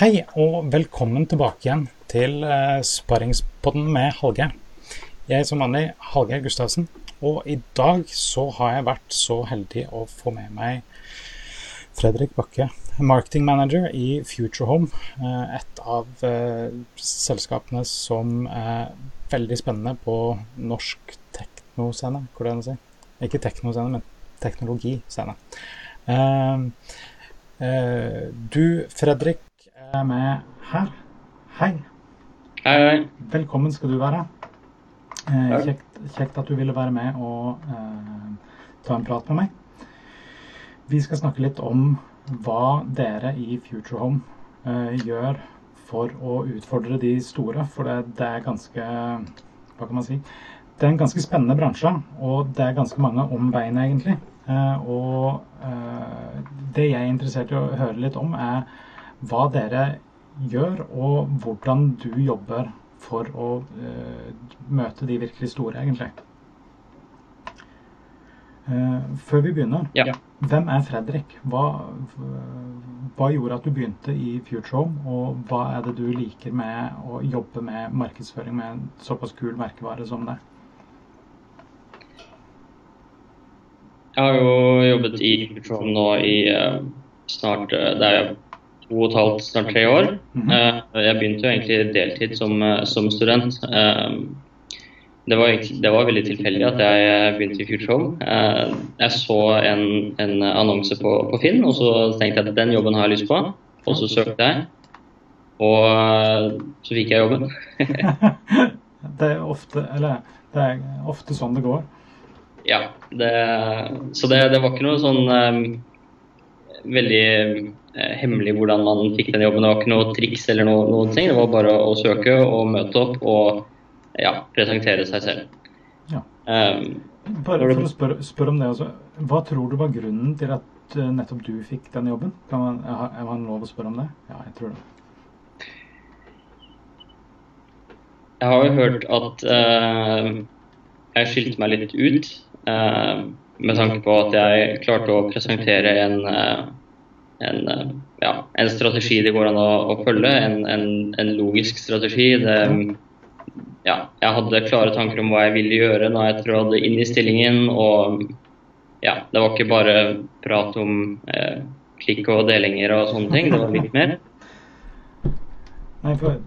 Hei og velkommen tilbake igjen til eh, Sparringspodden med Hallgeir. Jeg er som vanlig Hallgeir Gustavsen, og i dag så har jeg vært så heldig å få med meg Fredrik Bakke, marketing manager i Future Home. Uh, et av eh, selskapene som er veldig spennende på norsk teknoscene, hvordan si. Ikke teknoscene, men teknologiscene. du, Fredrik, er med her. Hei. Hei, hei. Velkommen skal du være. Eh, kjekt, kjekt, at du ville være med og eh, ta en prat med meg. Vi skal snakke litt om hva dere i Future Home eh, gjør for å utfordre de store. For det, det, er ganske Hva kan man si? Det er en ganske spennende bransje, og det er ganske mange om egentlig. Eh, og eh, det jeg er interessert i å høre litt om, er hva dere gjør, og hvordan du jobber for å uh, møte de virkelig store, egentlig. Uh, før vi begynner, ja. hvem er Fredrik? Hva, hva, gjorde at du begynte i Future Home, og hva er det du liker med å jobbe med markedsføring med en såpass kul merkevare som det? Jeg har jo jobbet i Future Home nå i uh, snart Det er to og et halvt, snart tre år. Mhm. Eh, jeg begynte jo egentlig deltid som, eh, som student. Eh, det var, det var, veldig tilfeldig at jeg begynte i Future Home. Jeg så en, en annonse på, på, Finn, og så tenkte jeg at den jobben har jeg lyst på. Og så søkte jeg, og så fikk jeg jobben. det, er ofte, eller, det er ofte sånn det går. Ja, det, så det, det, var ikke noe sånn um, veldig hemmelig hvordan man fikk den jobben. Det var ikke noe triks eller noe, noen ting. Det var bare å søke og møte opp og ja, presentere seg selv. Ja. Um, bare for å spørre, spør om det også. Hva tror du var grunnen til at uh, nettopp du fikk den jobben? Kan man, er man lov å spørre om det? Ja, jeg tror det. Jeg har jo hørt at uh, jeg skilte meg litt ut uh, med tanke på at jeg klarte å presentere en en, eh, ja, en, strategi det går an å, å følge, en, en, en, logisk strategi. Det, ja, jeg hadde klare tanker om hva jeg ville gjøre da jeg trådte inn i stillingen. Og ja, det var ikke bare prat om eh, klikk og delinger og sånne ting. Det var litt mer. Nei, for,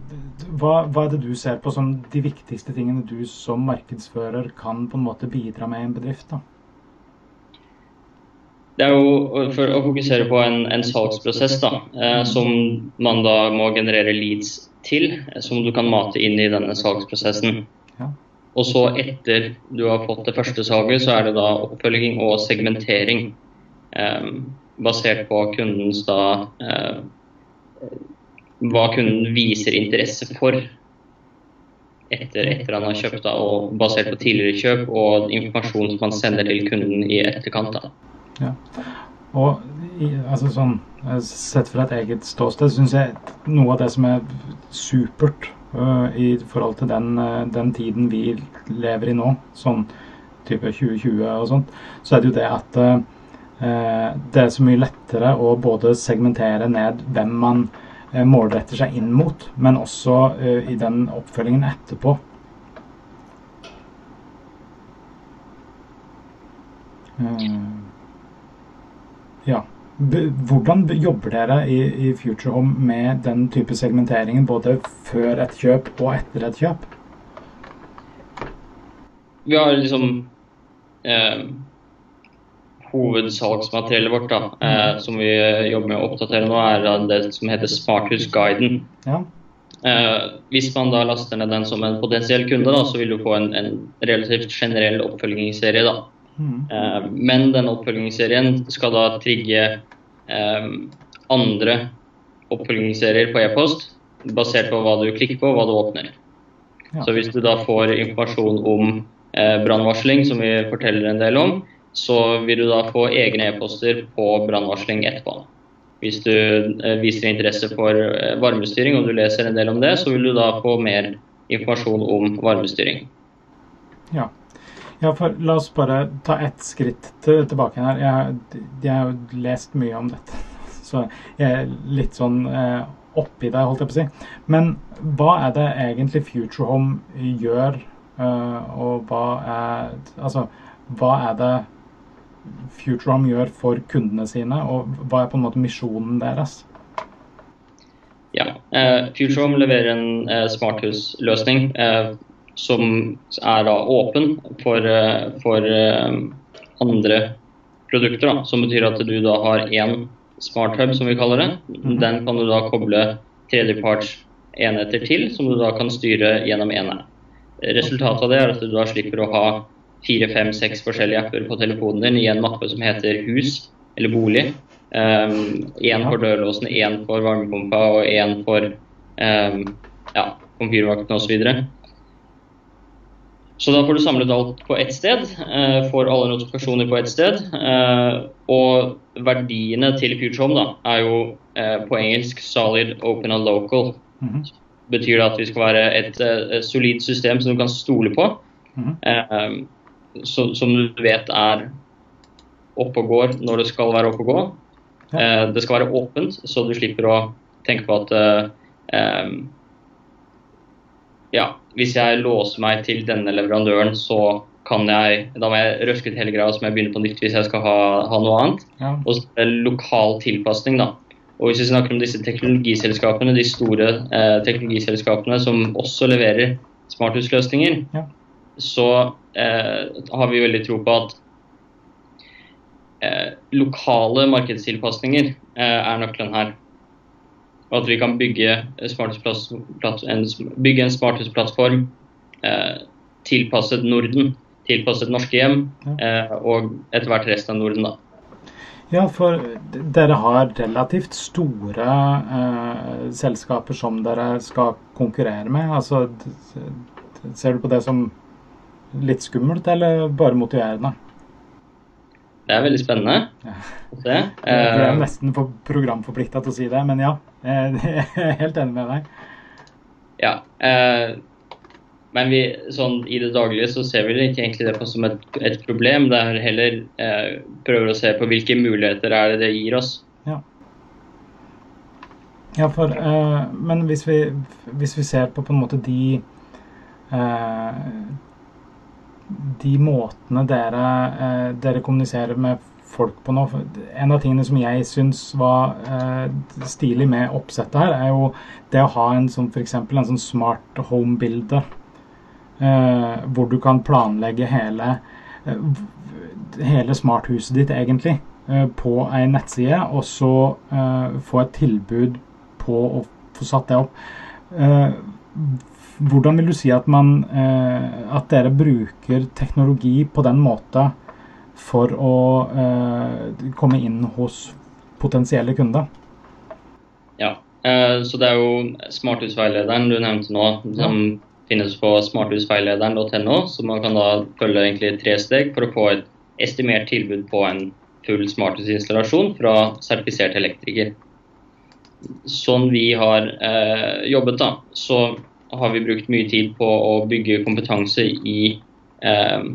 hva, hva, er det du ser på som de viktigste tingene du som markedsfører kan på en måte bidra med i en bedrift? da? Det er jo for å fokusere på en, en salgsprosess da, eh, som man da må generere leads til, som du kan mate inn i denne salgsprosessen. Og så etter du har fått det første salget, så er det da oppfølging og segmentering. Eh, basert på kundens da eh, Hva kunden viser interesse for etter, etter han har kjøpt, da, og basert på tidligere kjøp og informasjon som man sender til kunden i etterkant. da. Ja. Og altså sånn, sett fra et eget ståsted syns jeg noe av det som er supert uh, i forhold til den, uh, den, tiden vi lever i nå, sånn type 2020 og sånt, så er det jo det at uh, det er så mye lettere å både segmentere ned hvem man målretter seg inn mot, men også i den oppfølgingen etterpå. Uh, ja. Hvordan jobber dere i, i Future Home med den type segmenteringen, både før et kjøp og etter et kjøp? Vi har liksom eh, Hovedsalgsmateriellet vårt da, eh, som vi jobber med å oppdatere nå, er det som heter Smarthusguiden. Ja. Eh, hvis man da laster ned den som en potensiell kunde, da, så vil du få en, en relativt generell oppfølgingsserie. da men denne oppfølgingsserien skal da trigge eh, andre oppfølgingsserier på e-post basert på hva du klikker på og hva du åpner. Så hvis du da får informasjon om eh, brannvarsling, som vi forteller en del om, så vil du da få egne e-poster på brannvarsling etterpå. Hvis du eh, viser interesse for eh, varmestyring og du leser en del om det, så vil du da få mer informasjon om varmestyring. Ja. Ja, for La oss bare ta ett skritt til, tilbake her. Jeg, jeg, har jo lest mye om dette, så jeg er litt sånn eh, oppi det, holdt jeg på å si. Men hva er det egentlig Future Home gjør, eh, og hva er Altså, hva er det Future gjør for kundene sine, og hva er på en måte misjonen deres? Ja, eh, Future Home leverer en eh, smarthusløsning uh, som er da åpen for, for andre produkter. Da, som betyr at du da har én smart hub, som vi kaller det. Den kan du da koble tredjeparts enheter til, som du da kan styre gjennom eneren. Resultatet av det er at du da slipper å ha fire, fem, seks forskjellige apper på telefonen din i en mappe som heter hus eller bolig. Én um, for dørlåsen, én for varmepumpa og én for um, ja, komfyrvakten osv. Så, da får du samlet alt på ett sted, uh, får alle notifikasjoner på ett sted. Uh, og verdiene til FutureHome da, er jo uh, på engelsk 'solid, open and local'. Mm -hmm. Betyr det at vi skal være et, et solid system som du kan stole på. Mm -hmm som, som, du vet er oppe og går når det skal være oppe og gå. Ja. Eh, det skal være åpent, så du slipper å tenke på at eh, ja, hvis jeg låser meg til denne leverandøren, så kan jeg Da må jeg røske ut hele greia, så må jeg begynne på nytt hvis jeg skal ha, ha noe annet. Ja. Og så er det lokal tilpasning, da. Og hvis vi snakker om disse teknologiselskapene, de store eh, teknologiselskapene som også leverer smarthusløsninger, ja så eh, har vi veldig tro på at eh, lokale markedstilpasninger eh, er nøkkelen her. Og at vi kan bygge, en, bygge en smarthusplattform eh, tilpasset Norden, tilpasset norske hjem, eh, og etter hvert resten av Norden. da. Ja, for dere har relativt store eh, selskaper som dere skal konkurrere med. Altså, ser du på det som litt skummelt, eller bare motiverende? Det er veldig spennende ja. se. Jeg er eh, nesten for programforplikta til å si det, men ja. Jeg er helt enig med deg. Ja. Eh, men vi, sånn, i det daglige så ser vi ikke egentlig det på som et, et problem. Det er heller eh, prøver å se på hvilke muligheter er det det gir oss. Ja. Ja, for, eh, men hvis vi, hvis vi, ser på på en måte de eh, de måtene dere, eh, dere, kommuniserer med folk på nå En av tingene som jeg syns var eh, stilig med oppsettet her, er jo det å ha en sånn f.eks. en sånn smart home-bilde. Eh, hvor du kan planlegge hele, eh, hele smarthuset ditt, egentlig, eh, på ei nettside, og så eh, få et tilbud på å få satt det opp hvordan vil du si at, man, at dere bruker teknologi på den måten for å eh, komme inn hos potensielle kunder? Ja, eh, så det er jo smarthusveilederen du nevnte nå, som ja. finnes på smarthusveilederen.no. Så man kan da følge egentlig tre steg for å få et estimert tilbud på en full smarthusinstallasjon fra sertifisert elektriker. Sånn vi har eh, jobbet, da, så har vi brukt mye tid på å bygge kompetanse i eh,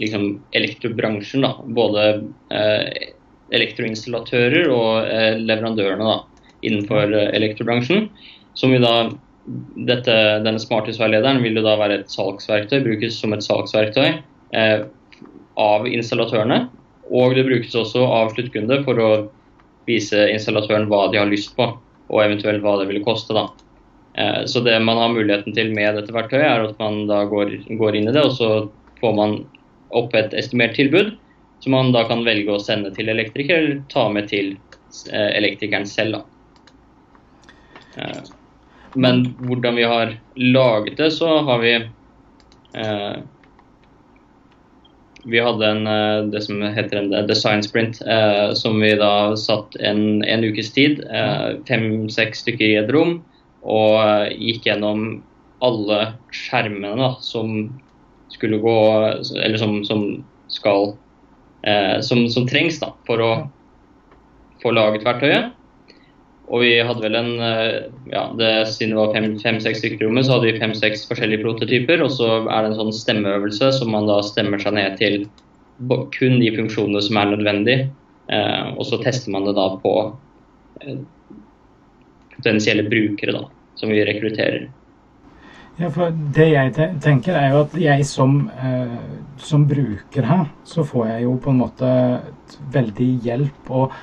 liksom elektrobransjen. Da. Både eh, elektroinstallatører og eh, leverandørene da, innenfor eh, elektrobransjen. Som vi da, dette, denne smarthusveilederen vil jo da være et salgsverktøy, brukes som et salgsverktøy eh, av installatørene. Og det brukes også av sluttkunde for å vise installatøren hva de har lyst på, og eventuelt hva det ville koste. da. Eh, så det man har muligheten til med dette verktøyet, er at man da går, går, inn i det, og så får man opp et estimert tilbud, som man da kan velge å sende til elektriker, eller ta med til eh, elektrikeren selv. Da. Eh, men hvordan vi har laget det, så har vi vi hadde en, det som heter en design sprint, som vi da satt en, en ukes tid. Fem-seks stykker i et rom og eh, gikk gjennom alle skjermene da, som skulle gå Eller som, som skal eh, som, som, trengs da, for å få laget verktøyet. Og vi hadde vel en eh, ja, det, Siden det var fem-seks stykker i rommet, så hadde vi fem-seks forskjellige prototyper. Og så er det en sånn stemmeøvelse som man da stemmer seg ned til kun de funksjonene som er nødvendig. Eh, og så tester man det da på eh, potensielle brukere da, som vi rekrutterer. Ja, for Det jeg tenker, er jo at jeg som, eh, som bruker her, så får jeg jo på en måte veldig hjelp. Og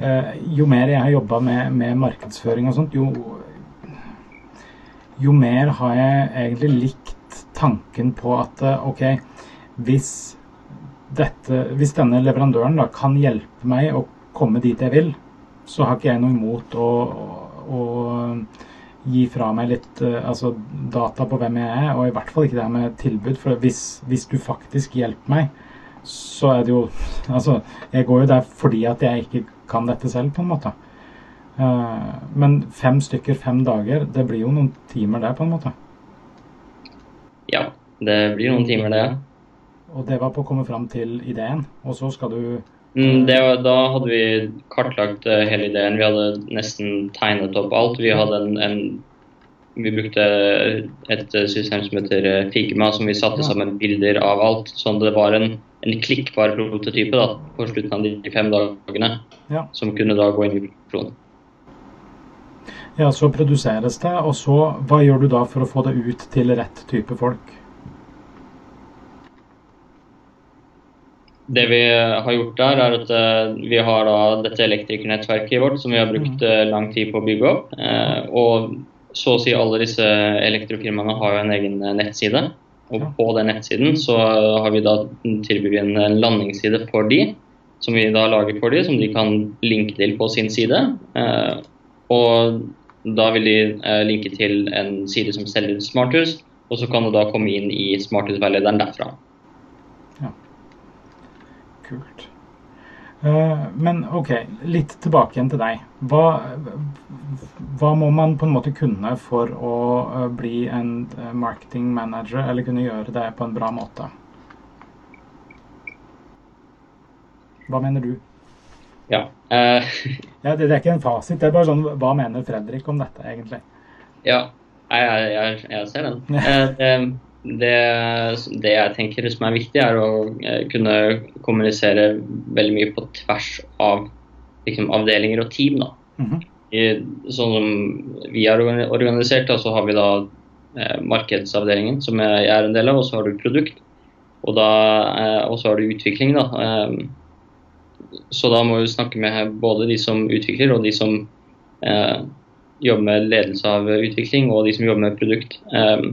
eh, jo mer jeg har jobba med, med, markedsføring og sånt, jo, jo mer har jeg egentlig likt tanken på at eh, OK, hvis, dette, hvis denne leverandøren da kan hjelpe meg å komme dit jeg vil, så har ikke jeg noe imot å, å, å gi fra meg litt uh, altså data på hvem jeg er, og i hvert fall ikke det her med tilbud. For hvis, hvis, du faktisk hjelper meg, så er det jo Altså, jeg går jo der fordi at jeg ikke kan dette selv, på en måte. Uh, men fem stykker, fem dager, det blir jo noen timer der, på en måte. Ja, det blir noen timer, det. Og det var på å komme fram til ideen, og så skal du var, Da hadde vi kartlagt uh, hele ideen. Vi hadde nesten tegnet opp alt. Vi en, en vi brukte et system som heter eh, Figma, som vi satte sammen bilder av alt. Sånn det var en, en klikkbar prototype da, på slutten av de fem dagene. Ja. Som kunne da gå inn i produksjonen. Ja, så produseres det, og så hva gjør du da for å få det ut til rett type folk? Det vi har gjort der, er at uh, vi har da dette elektrikernettverket vårt som vi har brukt uh, lang tid på å bygge opp. Uh, og så å si alle disse elektrofirmaene har jo en egen nettside. Og på den nettsiden så har vi da tilbudt en, en landingsside for de, som vi da lager for de, som de kan linke til på sin side. og da vil de eh, linke til en side som selger smarthus, og så kan du da komme inn i smarthusveilederen derfra. Kult. Uh, men OK, litt tilbake igjen til deg. Hva, hva, må man på en måte kunne for å uh, bli en uh, marketing manager, eller kunne gjøre det på en bra måte? Hva mener du? Ja. Uh, ja det, det, er ikke en fasit. Det er bare sånn Hva mener Fredrik om dette, egentlig? Ja, jeg, jeg, jeg ser den. Det, det, jeg tenker som er viktig, er å uh, kunne kommunisere veldig mye på tvers av liksom, avdelinger og team. Mm -hmm. I, sånn som vi er organisert, da, så har vi da markedsavdelingen, som jeg er en del av, og så har du produkt. Og, da, og så har du utvikling. da. Så da må vi snakke med både de som utvikler og de som eh, jobber med ledelse av utvikling og de som jobber med produkt. Eh,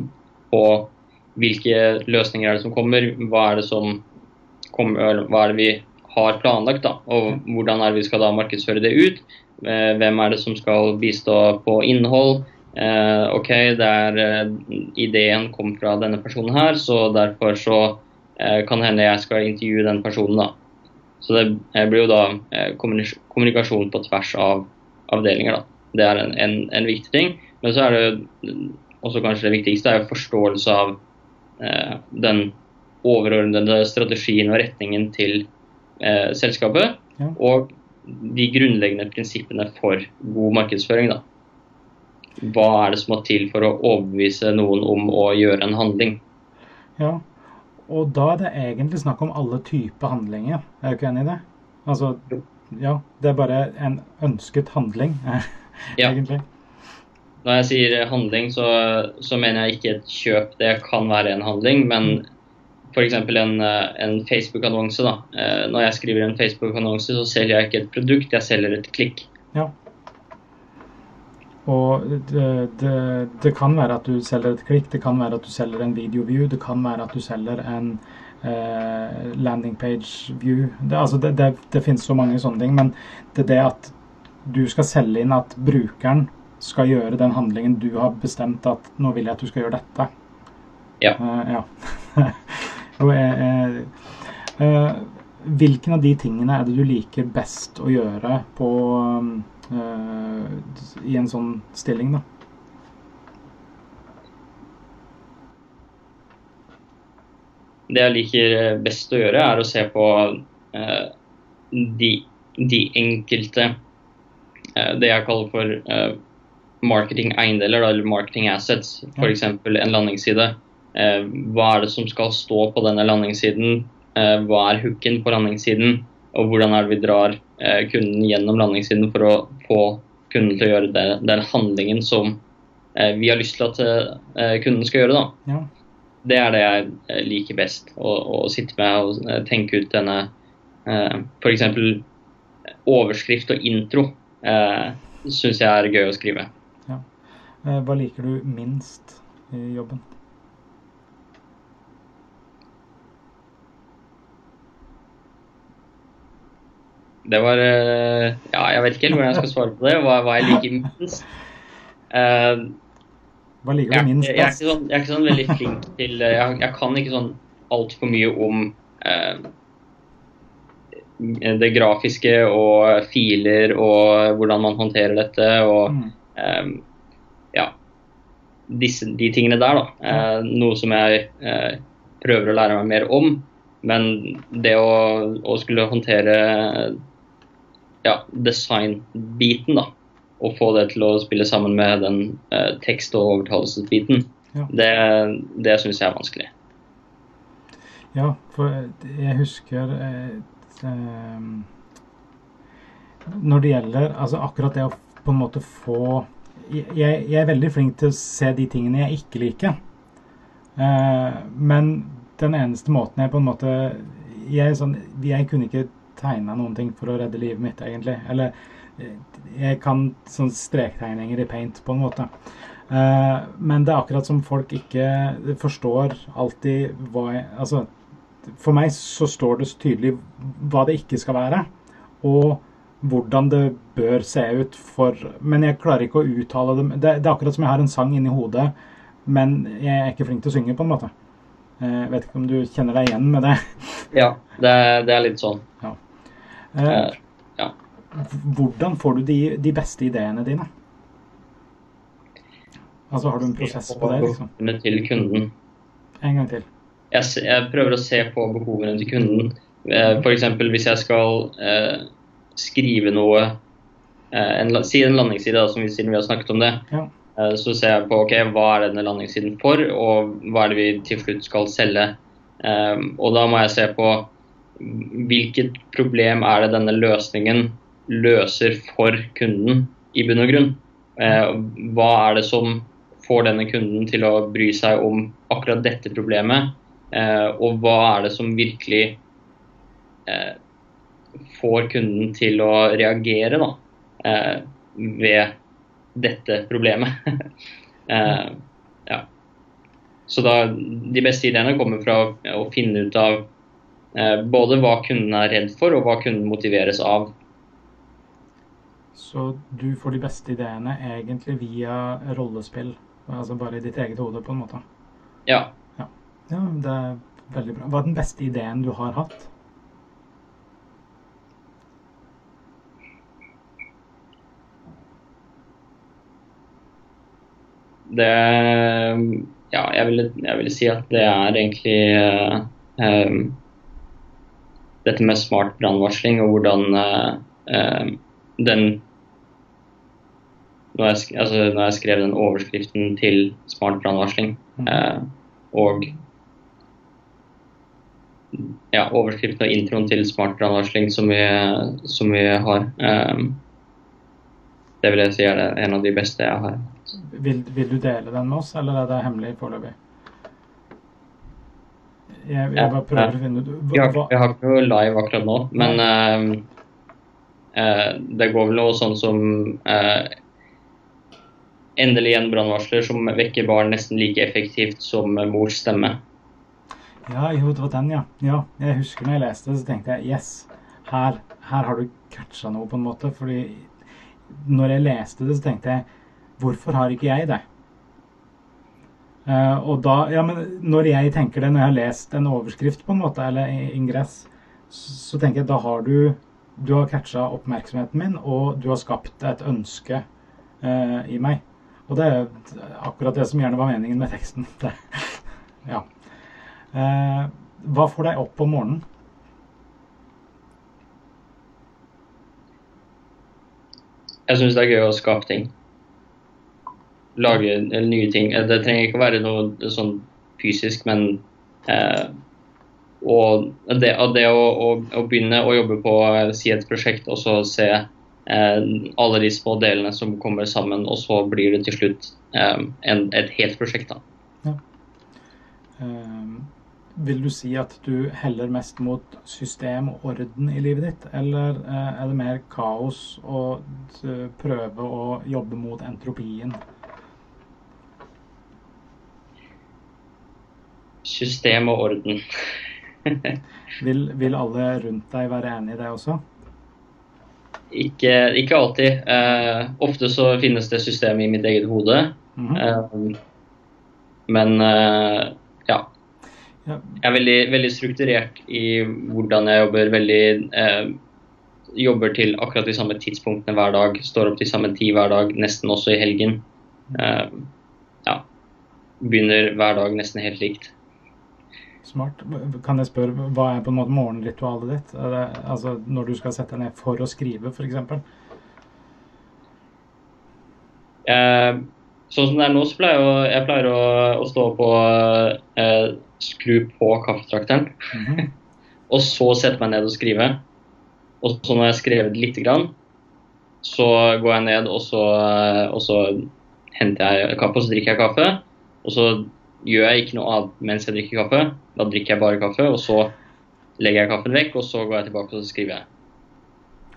og hvilke løsninger er det som kommer, hva er det som kommer, hva er det vi har planlagt, da, og hvordan er det vi skal da markedsføre det ut. Eh, hvem er det som skal bistå på innhold. Eh, ok, det er, ideen kom fra denne personen her, så derfor så eh, kan hende jeg skal intervjue den personen. da. Så det eh, blir jo da eh, kommunikasjon på tvers av avdelinger. Da. Det er en, en, en, viktig ting. Men så er det også kanskje det viktigste er jo forståelse av eh, den overordnede strategien og retningen til eh, selskapet. Ja. Og de grunnleggende prinsippene for god markedsføring. Da. Hva er det som må til for å overbevise noen om å gjøre en handling? Ja, og da er det egentlig snakk om alle typer handlinger. Er du ikke enig i det? Altså, ja, det er bare en ønsket handling, ja. Når jeg sier handling, så, så, mener jeg ikke et kjøp. Det kan være en handling, men f.eks. en, en Facebook-annonse. da. Eh, når jeg skriver en Facebook-annonse, så selger jeg ikke et produkt, jeg selger et klikk. Ja. Og det, det, det, kan være at du selger et klikk, det kan være at du selger en video view, det kan være at du selger en eh, landing page view. Det, altså det, det, det finnes så mange sånne ting, men det er det at du skal selge inn at brukeren skal gjøre den handlingen du har bestemt at nå vil jeg at du skal gjøre dette. Ja. Uh, ja. og, uh, uh, hvilken av de tingene er det du liker best å gjøre på i en sånn stilling, da. Det jeg liker best å gjøre, er å se på de, de, enkelte Det jeg kaller for marketing-eiendeler, eller marketing assets. F.eks. en landingsside. hva er det som skal stå på denne landingssiden? hva er hooken på landingssiden? Og hvordan er det vi drar kunden gjennom landingssiden for å få kunden til å gjøre det, den handlingen som eh, vi har lyst til at eh, kunden skal gjøre. Ja. Det er det jeg eh, liker best. Å, å sitte med og eh, tenke ut denne eh, f.eks. overskrift og intro. Eh, Syns jeg er gøy å skrive. Ja. Hva liker du minst i jobben? Det var eh, Ja, jeg vet ikke helt hvordan jeg skal svare på det. Hva, hva jeg liker minst. Uh, hva liker du minst? Jeg, jeg, er sånn, jeg er ikke sånn veldig flink til eh, Jeg, jeg kan ikke sånn altfor mye om uh, det grafiske og filer og hvordan man håndterer dette og um, disse, de tingene der, da. Eh, noe som jeg prøver å lære meg mer om. Men det å, å skulle håndtere ja, design-biten, da. Og få det til å spille sammen med den eh, tekst- og overtalelsesbiten. Ja. Det, det syns jeg er vanskelig. Ja, for jeg husker eh, eh, Når det gjelder altså akkurat det å på en måte få jeg, jeg, er veldig flink til å se de tingene jeg ikke liker. Uh, men den eneste måten jeg på en måte jeg, sånn, jeg kunne ikke tegna noen ting for å redde livet mitt, egentlig. Eller eh, jeg kan sånn strektegninger i paint, på en måte. Uh, men det er akkurat som folk ikke forstår alltid hva jeg Altså, for meg så står det så tydelig hva det ikke skal være, og hvordan det bør se ut for Men jeg klarer ikke å uttale det Det, det er akkurat som jeg har en sang inni hodet, men jeg er ikke flink til å synge, på en måte. Jeg uh, vet ikke om du kjenner deg igjen med det? Ja, det, det er litt sånn. Ja. Eh, ja. Hvordan får du de, de, beste ideene dine? Altså Har du en prosess på det? liksom? Til kunden. En gang til. Jeg, jeg prøver å se på behovene til kunden. Eh, F.eks. hvis jeg skal eh, skrive noe eh, en, Si en landingsside, da, som vi, siden vi har snakket om det. Ja. Eh, så ser jeg på ok, hva er denne landingssiden for, og hva er det vi til slutt skal selge. Eh, og da må jeg se på hvilket problem er det denne løsningen løser for kunden i bunn og grunn? Hva er det som får denne kunden til å bry seg om akkurat dette problemet? Og hva er det som virkelig får kunden til å reagere da, ved dette problemet? ja. Så da, de beste ideene kommer fra å finne ut av Eh, både hva kunden er redd for, og hva kunden motiveres av. Så du får de beste ideene egentlig via rollespill? Altså bare i ditt eget hode, på en måte? Ja. ja. ja det er veldig bra. Hva er den beste ideen du har hatt? Det Ja, jeg ville, jeg ville si at det er egentlig uh, um, dette med smart brannvarsling og hvordan uh, uh, den når jeg, altså, når jeg, skrev den overskriften til smart brannvarsling uh, og ja, overskriften og introen til smart brannvarsling som, som, vi har Det vil jeg si er en av de beste jeg har. Vil, vil du dele den med oss, eller er det hemmelig foreløpig? Jeg, jeg bare prøver å finne ut Vi har, har ikke noe live akkurat nå, men uh, uh, det går vel noe sånn som uh, Endelig en brannvarsler som vekker barn nesten like effektivt som mors stemme. Ja, jo, det var den, ja. ja. Jeg husker når jeg leste det, så tenkte jeg yes, her, her har du catcha noe, på en måte. Fordi når jeg leste det, så tenkte jeg hvorfor har ikke jeg det? Uh, og da, ja, men Når jeg tenker det, når jeg har lest en overskrift på en måte, eller ingress, så tenker jeg da har du du har catcha oppmerksomheten min, og du har skapt et ønske uh, i meg. Og det er akkurat det som gjerne var meningen med teksten. ja. Uh, hva får deg opp om morgenen? Jeg syns det er gøy å skape ting lage nye ting. Eh, det trenger ikke å være noe sånn fysisk, men eh, og det, og det å, å, å, begynne å jobbe på eh, si et prosjekt og så se eh, alle de små delene som kommer sammen, og så blir det til slutt eh, en, et helt prosjekt. da. Ja. Um, vil du si at du heller mest mot system og orden i livet ditt, eller er det mer kaos å prøve å jobbe mot entropien? System og orden. vil, vil, alle rundt deg være enig i det også? Ikke, ikke alltid. Uh, ofte så finnes det system i mitt eget hode. Mm -hmm. uh, men uh, ja. Jeg er veldig, veldig, strukturert i hvordan jeg jobber. Veldig Jobber til akkurat de samme tidspunktene hver dag. Står opp til samme tid hver dag, nesten også i helgen. ja. Begynner hver dag nesten helt likt. Smart. Kan jeg spørre, hva er på en måte morgenritualet ditt? Det, altså Når du skal sette deg ned for å skrive, f.eks.? Eh, sånn som det er nå, så pleier jeg, jeg pleier å, å stå på eh, Skru på kaffetrakteren. Mm -hmm. og så sette meg ned og skrive. Og så når jeg har skrevet lite grann, så går jeg ned, og så, eh, og så henter jeg kaffe, og så drikker jeg kaffe. Og så gjør jeg ikke noe annet mens jeg drikker kaffe. Da drikker jeg bare kaffe, og så legger jeg kaffen vekk, og så går jeg tilbake og så skriver jeg.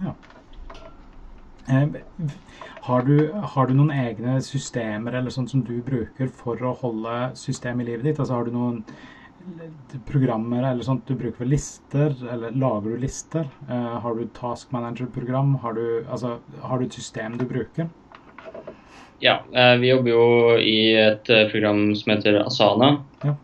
Ja. Eh, har, du, har, du, noen egne systemer eller sånt som du bruker for å holde system i livet ditt? Altså Har du noen programmer eller sånt du bruker for lister, eller lager du lister? Eh, har du task manager-program? Har, altså, har du et system du bruker? Ja, eh, vi jobber jo i et eh, program som heter Asana, ja.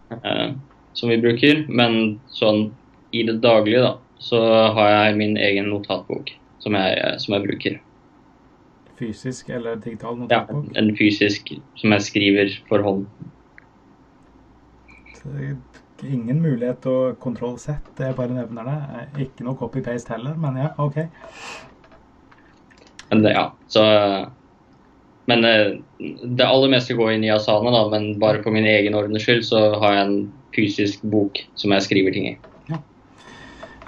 Som vi bruker. Men sånn i det daglige, da, så har jeg min egen notatbok som jeg, som jeg bruker. Fysisk eller digital notatbok? Ja, en fysisk som jeg skriver for hånd. Ingen mulighet til å kontroll Z, det jeg bare nevner det. Ikke noe copy-paste heller, men ja, OK. Men det, ja, så men eh, det aller meste går inn i Asana, da, men bare for min egen ordens skyld så har jeg en fysisk bok som jeg skriver ting i. Ja.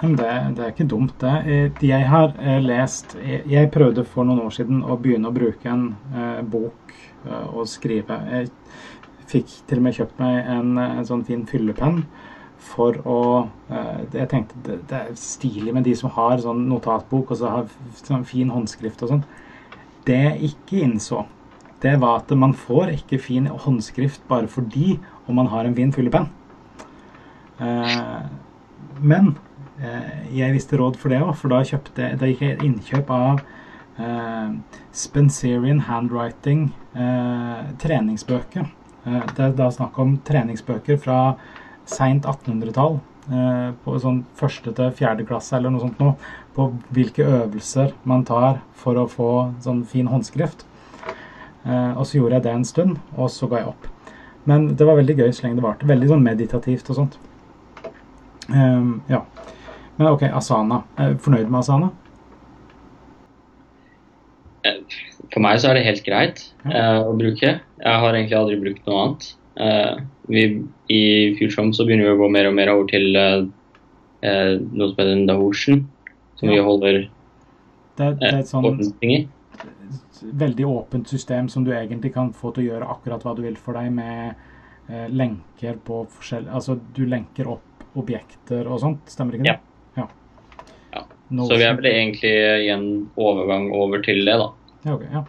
Det, det, er ikke dumt, det. Eh, jeg har eh, lest Jeg prøvde for noen år siden å begynne å bruke en eh, bok eh, og skrive. Jeg fikk til og med kjøpt meg en, en sånn fin fyllepenn for å eh, Jeg tenkte det, det, er stilig med de som har sånn notatbok og så har sånn fin håndskrift og sånn det jeg ikke innså, det var at man får ikke fin håndskrift bare fordi om man har en fin fyllepenn. Eh, men eh, jeg visste råd for det òg, for da, kjøpte, da gikk jeg innkjøp av eh, Spencerian handwriting treningsbøker. Det er da snakk om treningsbøker fra seint 1800-tall. Eh, på sånn første til fjerde klasse eller noe sånt noe, på hvilke øvelser man tar for å få sånn fin håndskrift. Og så gjorde jeg det en stund, og så ga jeg opp. Men det var veldig gøy så lenge det varte. Veldig sånn meditativt og sånt. Um, ja. Men OK, Asana. Er du fornøyd med Asana? For meg så er det helt greit ja. uh, å bruke. Jeg har egentlig aldri brukt noe annet. Uh, vi, I Futurom så begynner vi å gå mer og mer over til uh, noe som heter Dahotion, som ja. vi holder det, det er et sånn veldig åpent system som du egentlig kan få til å gjøre akkurat hva du vil for deg med lenker på forskjellige Altså du lenker opp objekter og sånt, stemmer ikke det? Ja. ja. Så vi er vel egentlig i en overgang over til det, da. Ja, okay, ja.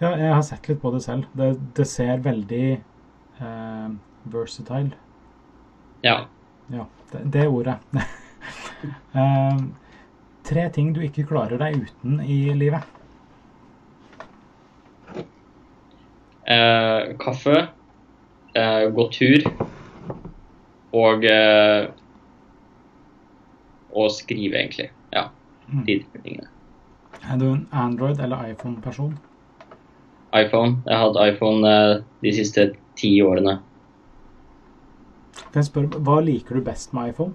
ja jeg har sett litt på det selv. Det, det ser veldig eh, versatile. Ja. Ja, det, det ordet. uh, tre ting du ikke klarer deg uten i livet. Eh, kaffe, eh, gå tur og uh, og skrive, egentlig. Ja. Mm. De tingene. Er du en Android- eller iPhone-person? iPhone. Jeg har hatt iPhone de siste ti årene. Kan jeg spørre, Hva liker du best med iPhone?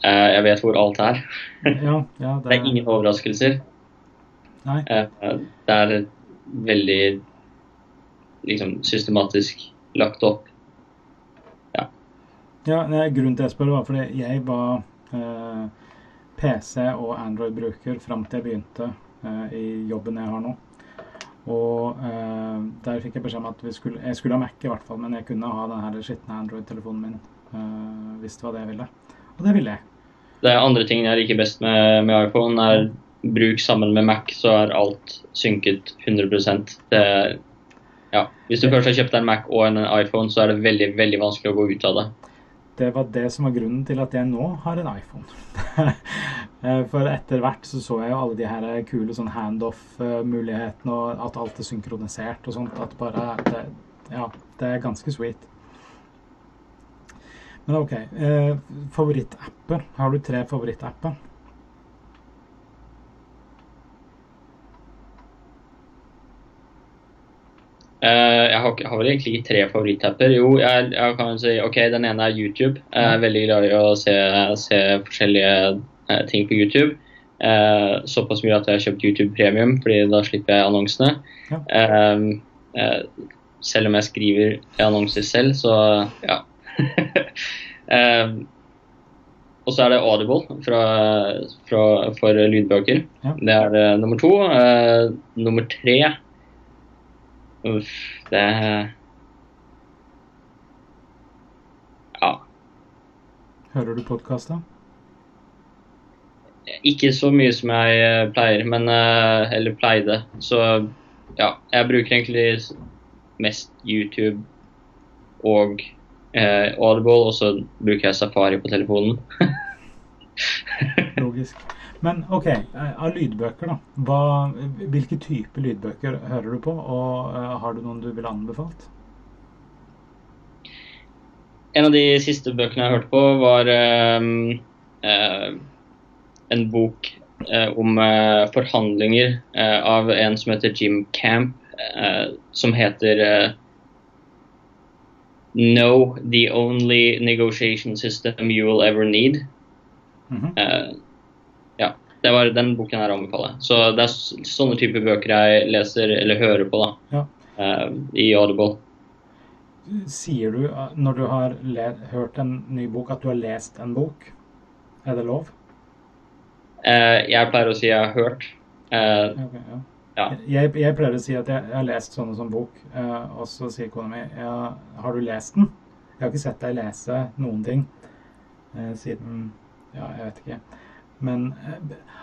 Uh, jeg vet hvor alt er. ja, ja, det, det, er... ingen overraskelser. Nei. Uh, det er veldig liksom, systematisk lagt opp. Ja. nei, grunnen til jeg spør, var fordi jeg var eh, PC og Android-bruker fram til jeg begynte eh, i jobben jeg har nå. Og eh, der fikk jeg beskjed om at skulle, jeg skulle ha Mac, i hvert fall, men jeg kunne ha den skitne Android-telefonen min uh, hvis det var det jeg ville. Og det ville jeg. Det er andre ting jeg liker best med, med iPhone, er bruk sammen med Mac, så er alt synket 100 det, ja. Hvis du først har kjøpt en Mac og en iPhone, så er det veldig veldig vanskelig å gå ut av det. Det var det som var grunnen til at jeg nå har en iPhone. Eh, for etter hvert så så jeg jo alle de her kule sånn handoff-mulighetene, og at alt er synkronisert og sånt. At bare det, Ja, det er ganske sweet. Men OK. Eh, favorittapper. Har du tre favorittapper? Jeg, har, har, vel egentlig ikke tre favorittapper. Jo, jeg, jeg, kan si ok, den ene er YouTube. Jeg er veldig glad i å se, se forskjellige uh, ting på YouTube. Uh, såpass mye at jeg har kjøpt YouTube Premium, fordi da slipper jeg annonsene. Ja. selv om jeg skriver annonser selv, så ja. eh, og så er det Audible fra, fra, for lydbøker. Ja. Det er det nummer to. Eh, nummer tre Uff, det Ja. Hører du podkast, da? Ikke så mye som jeg eh, pleier, men eh, Eller pleide. Så ja, jeg bruker egentlig mest YouTube og eh, Audible, og så bruker jeg Safari på telefonen. Logisk. Men OK, eh, av lydbøker, da. Hva, hvilke type lydbøker hører du på, og uh, har du noen du ville anbefalt? En av de siste bøkene jeg hørte på, var um, uh, en bok uh, om forhandlinger av en som heter Jim Camp, som heter No, the only negotiation system you will ever need. Mm -hmm. ja, det var den boken jeg anbefaler. Så det er sånne typer bøker jeg leser eller hører på da, ja. uh, i Audible. Sier du eh, når du har hørt en ny bok, at du har lest en bok? Er det lov? Jeg pleier å si jeg har hørt. Okay, ja. Ja. Jeg, jeg, pleier å si at jeg, jeg har lest sånne sånn bok, uh, og så sier kona mi ja, har du lest den? Jeg har ikke sett deg lese noen ting uh, siden Ja, jeg vet ikke. Men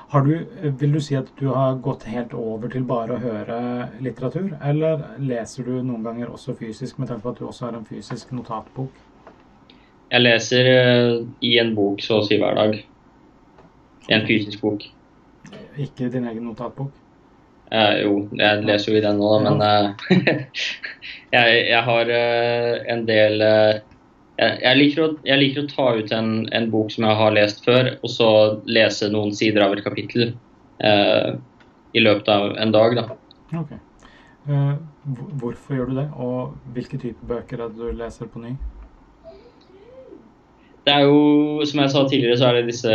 har du, vil du si at du har gått helt over til bare å høre litteratur? Eller leser du noen ganger også fysisk, med tanke på at du også har en fysisk notatbok? Jeg leser i en bok så å si hver dag. I en fysisk bok. Ikke din egen notatbok? Eh, jo, jeg leser jo i den nå, men eh, jeg, jeg, har eh, en del jeg, jeg, liker å, jeg, liker å, ta ut en, en, bok som jeg har lest før, og så lese noen sider av et kapittel i løpet av en dag. Da. Okay. hvorfor gjør du det, og hvilke type bøker er det du leser på ny? Det er jo, som jeg sa tidligere, så er det disse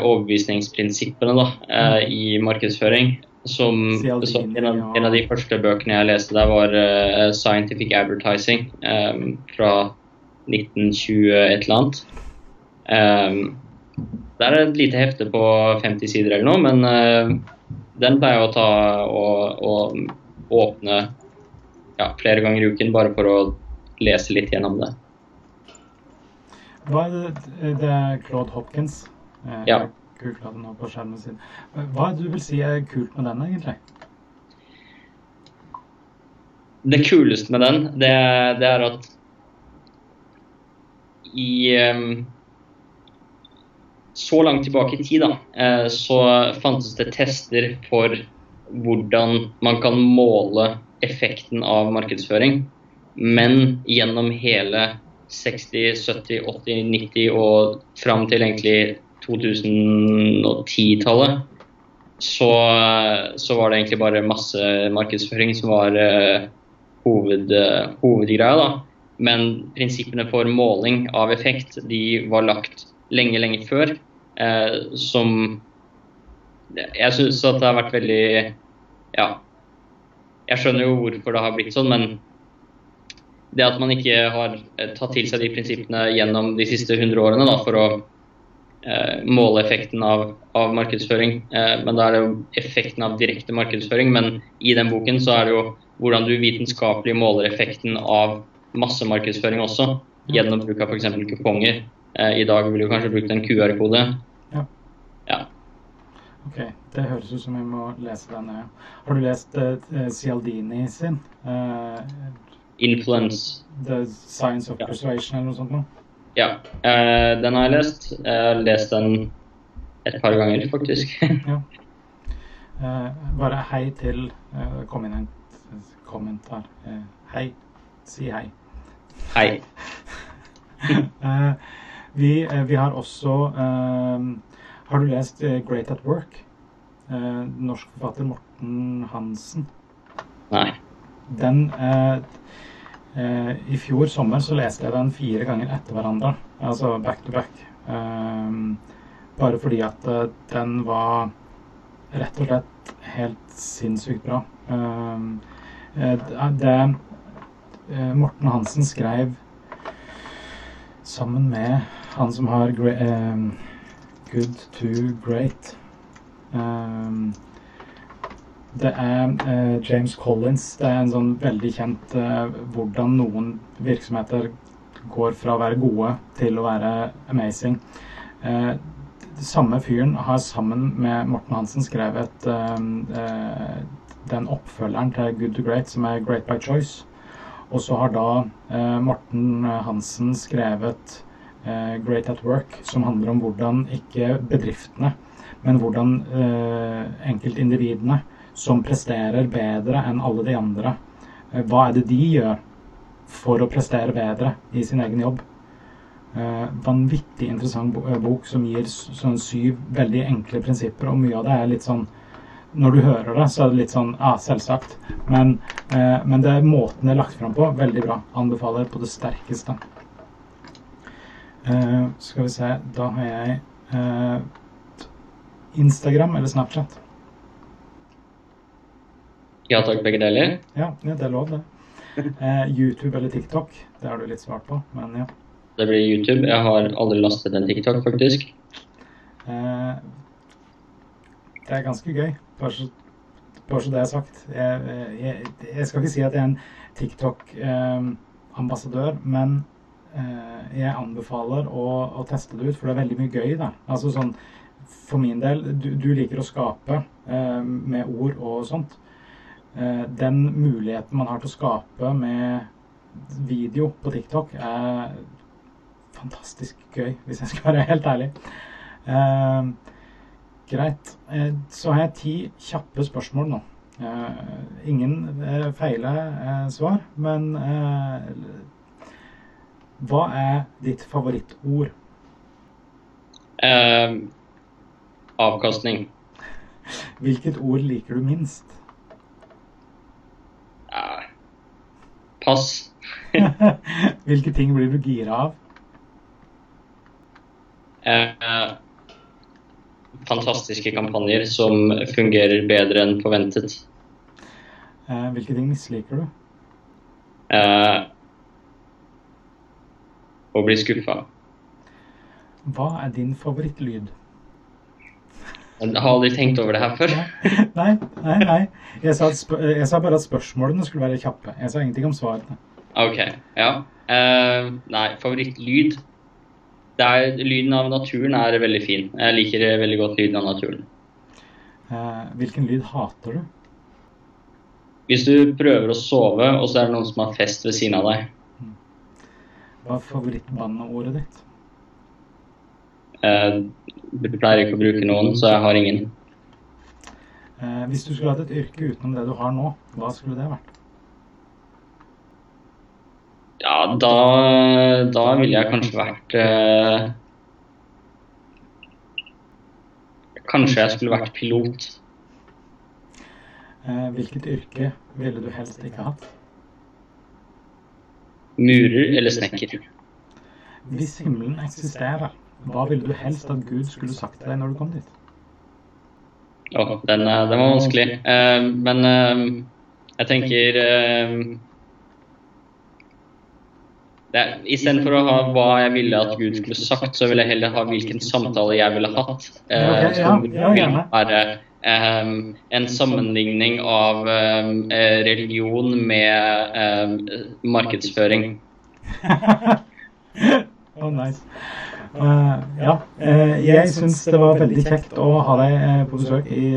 overbevisningsprinsippene da, i markedsføring. Som, så, en, av, en, av, de første bøkene jeg leste der, var uh, 'Scientific Advertising' um, fra 1920 et eller annet. Um, det er et lite hefte på 50 sider eller noe, men uh, den pleier jeg å ta og, og åpne ja, flere ganger i uken bare for å lese litt gjennom det. Hva er det, det er Claude Hopkins? Eh, ja nå på skjermen sin. Hva er det du vil si er kult med den, egentlig? Det kuleste med den, det, det er at i um, Så langt tilbake i tid da, uh, så fantes det tester for hvordan man kan måle effekten av markedsføring. Men gjennom hele 60-, 70-, 80-, 90- og fram til egentlig 2010-tallet så, så, var det egentlig bare massemarkedsføring som var uh, hoved, uh, hovedgreia. da. Men prinsippene for måling av effekt de var lagt lenge, lenge før. Eh, som Jeg syns at det har vært veldig Ja. Jeg skjønner jo hvorfor det har blitt sånn, men det at man ikke har tatt til seg de prinsippene gjennom de siste 100 årene da, for å eh, måle effekten av, av markedsføring. Eh, men da er det jo effekten av direkte markedsføring. Men i den boken så er det jo hvordan du vitenskapelig måler effekten av massemarkedsføring også, gjennom bruk av f.eks. kuponger. Eh, I dag ville du kanskje brukt en QR-kode. Ja. ja. Ok, det høres ut som vi må lese den. Har du lest uh, Cialdini sin? Uh, Influence. The Science of Persuasion eller noe sånt noe? Ja, uh, den har jeg lest. Jeg har lest den et par ganger, faktisk. ja. bare hei til Kom inn en kommentar. hei. Si hei. Hei. vi, vi, har også Har du lest Great at Work? norsk forfatter Morten Hansen. Nei. Den Eh, I fjor sommer så leste jeg den fire ganger etter hverandre, altså back to back. Eh, bare fordi at eh, den var rett og slett helt sinnssykt bra. det Morten Hansen skrev sammen med han som har Good to Great. Det er eh, James Collins. Det er en sånn veldig kjent eh, hvordan noen virksomheter går fra å være gode til å være amazing. Eh, samme fyren har sammen med Morten Hansen skrevet eh, eh, den oppfølgeren til Good to Great, som er Great by Choice. Og så har da eh, Morten Hansen skrevet Great at Work, som handler om hvordan ikke bedriftene, men hvordan enkeltindividene som presterer bedre enn alle de andre. Eh, hva er det de gjør for å prestere bedre i sin egen jobb? Eh, vanvittig interessant eh, bok som gir sånn syv veldig enkle prinsipper, og mye av det er litt sånn Når du hører det, så er det litt sånn Ja, selvsagt. Men, eh, men det er måten det er lagt fram på. Veldig bra. Anbefaler på det sterkeste. Eh, skal vi se Da har jeg eh, Instagram eller Snapchat. Ja takk, begge deler. Ja, ja det er lov, det. Eh, YouTube eller TikTok, det har du litt svart på, men ja. Det blir YouTube. Jeg har aldri lastet en TikTok, faktisk. Eh, det er ganske gøy, bare så, det er sagt. Jeg, jeg, jeg, skal ikke si at jeg er en TikTok-ambassadør, eh, men eh, jeg anbefaler å, å, teste det ut, for det er veldig mye gøy der. Altså sånn, for min del, du, du liker å skape eh, med ord og sånt. Eh, den muligheten man har til å skape med video på TikTok, er fantastisk gøy, hvis jeg skal være helt ærlig. Eh, greit. Eh, så har jeg ti kjappe spørsmål nå. Eh, ingen eh, feile svar, men hva er ditt favorittord? Eh, avkastning. Hvilket ord liker du minst? Eh, Pass. Hvilke ting blir du gira av? Eh, fantastiske kampanjer som fungerer bedre enn forventet. Eh, hvilke ting misliker du? Eh, å bli skuffa. Hva er din favorittlyd? Jeg har aldri tenkt over det her før. Nei, nei, nei. Jeg sa, jeg sa, bare at spørsmålene skulle være kjappe. Jeg sa ingenting om svarene. OK. Ja. Uh, nei, favorittlyd er, Lyden av naturen er veldig fin. Jeg liker veldig godt lyden av naturen. Uh, hvilken lyd hater du? Hvis du prøver å sove, og så er det noen som har fest ved siden av deg. Hmm. Hva er favorittbanneordet ditt? Jeg pleier ikke å bruke noen, så jeg har ingen. Eh, hvis du skulle hatt et yrke utenom det du har nå, hva skulle det vært? Ja, da, da ville jeg kanskje vært eh, Kanskje jeg skulle vært pilot. Eh, hvilket yrke ville du helst ikke hatt? Murer eller snekker. Hvis himmelen eksisterer, hva ville du helst at Gud skulle sagt til deg når du kom dit? Oh, den, den, var vanskelig. Uh, men uh, jeg tenker uh, Istedenfor å ha hva jeg ville at Gud skulle sagt, så ville jeg heller ha hvilken samtale jeg ville hatt. Eh, som vil være um, en sammenligning av um, religion med um, markedsføring. oh, nice. Uh, ja, uh, jeg syns det var veldig kjekt å ha deg uh, på besøk i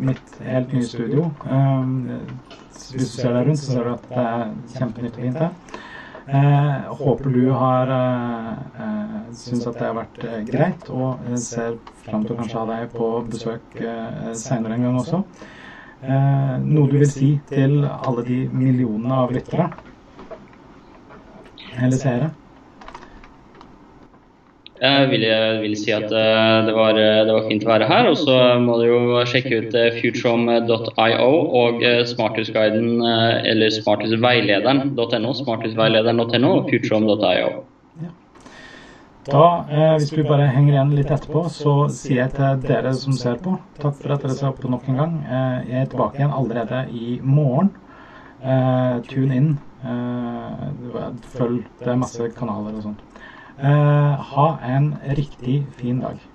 mitt helt nye studio. hvis du ser deg rundt, så ser du at det er kjempenytt og fint her. Eh, håper du har eh, eh syns at det har vært eh, greit, og eh, ser fram til å kanskje ha deg på besøk eh, seinere en gang også. Eh, noe du vil si til alle de millionene av lyttere? Eller seere? Jeg vil, vil si at uh, det, var, eh, det, var, fint å være her. Og så må du jo sjekke ut futurom.io og smarthusguiden, eller smarthusveilederen.no, smarthusveilederen.no og futurom.io. Da, hvis vi bare henger igjen litt etterpå, så sier jeg til dere som ser på, takk for at dere ser på nok en gang. jeg er tilbake igjen allerede i morgen. tune inn. følg. Det er masse kanaler og sånt. Eh, ha en riktig fin dag.